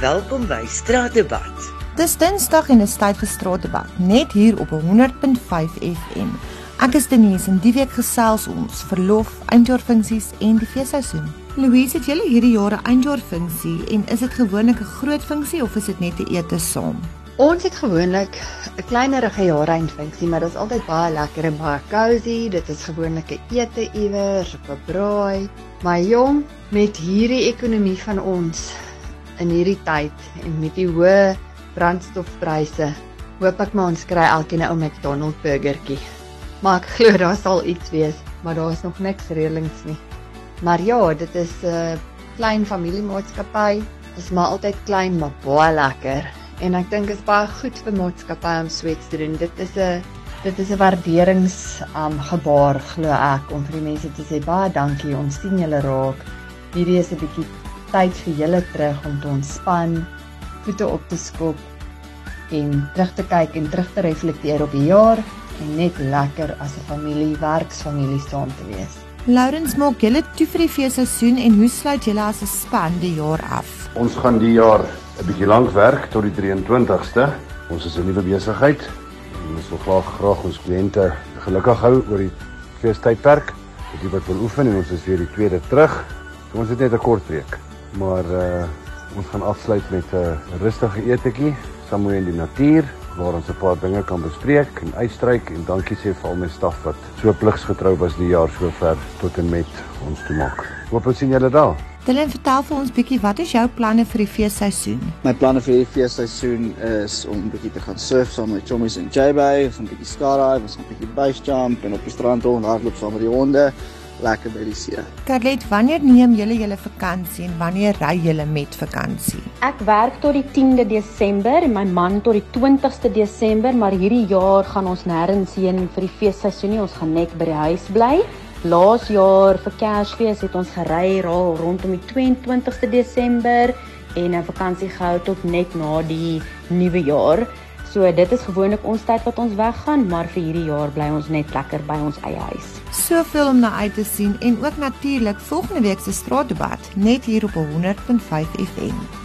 Welkom by Straatdebat. Dis Dinsdag en is tyd vir Straatdebat, net hier op 100.5 FM. Ek is Denise en die week gesels ons verlof, eindjaarfunksies en die feesseisoen. Louise, het julle hierdie jaar 'n eindjaarfunksie en is dit gewoonlik 'n groot funksie of is dit net 'n ete saam? Ons het gewoonlik 'n kleinerige jaareindfunksie, maar dit is altyd baie lekker en baie cosy. Dit is gewoonlik 'n ete iewers of 'n braai. Maar jong, met hierdie ekonomie van ons in hierdie tyd en met die hoë brandstofpryse, hoop ek maar ons kry elkeen 'n ou McDonald burgertjie. Maar ek glo daar sal iets wees, maar daar is nog niks reëlings nie. Maar ja, dit is 'n klein familiemaatskappy. Dit is maar altyd klein, maar baie lekker en ek dink is baie goed vir maatskappy om sweets te doen. Dit is 'n dit is 'n waarderings um gebaar glo ek om vir die mense te sê baie dankie. Ons sien julle raak. Hierdie is 'n bietjie tyd vir julle terug om te ontspan, voete op te skop en terug te kyk en terug te reflekteer op die jaar en net lekker as 'n familie, werksfamilie saam te wees. Laurens maak julle toe vir die feesseisoen en hoe sluit julle as 'n span die jaar af? Ons gaan die jaar 'n bietjie lank werk tot die 23ste. Ons is 'n nuwe besigheid. Ons wil graag graag ons kliënte gelukkig hou oor die feestydperk. Dit wat wil oefen en ons is weer die tweede terug. So ons het net 'n kort week. Maar uh ons gaan afsluit met 'n rustige etetjie somewhere in die natuur waar ons 'n paar dinge kan bespreek en uitstryk en dankie sê vir al my staf wat so pligsgetrou was die jaar sover tot en met ons toe maak. Hoop ons sien julle daar. Dylan, vertel vir ons bietjie wat is jou planne vir die feesseisoen? My planne vir die feesseisoen is om bietjie te gaan surf saam met chommies in J-Bay, ons gaan bietjie skydive, ons gaan bietjie base jump en op die strand rond hardloop saam met die honde, lekker by die see. Carlet, wanneer neem julle julle vakansie en wanneer ry julle met vakansie? Ek werk tot die 10de Desember en my man tot die 20ste Desember, maar hierdie jaar gaan ons nêrens heen vir die feesseisoen nie, ons gaan net by die huis bly. Laas jaar vir Kersfees het ons gery rondom die 22ste Desember en 'n vakansie gehou tot net na die nuwe jaar. So dit is gewoonlik ons tyd wat ons weggaan, maar vir hierdie jaar bly ons net lekker by ons eie huis. Soveel om na uit te sien en ook natuurlik volgende week se straatdebat net hier op 100.5 FM.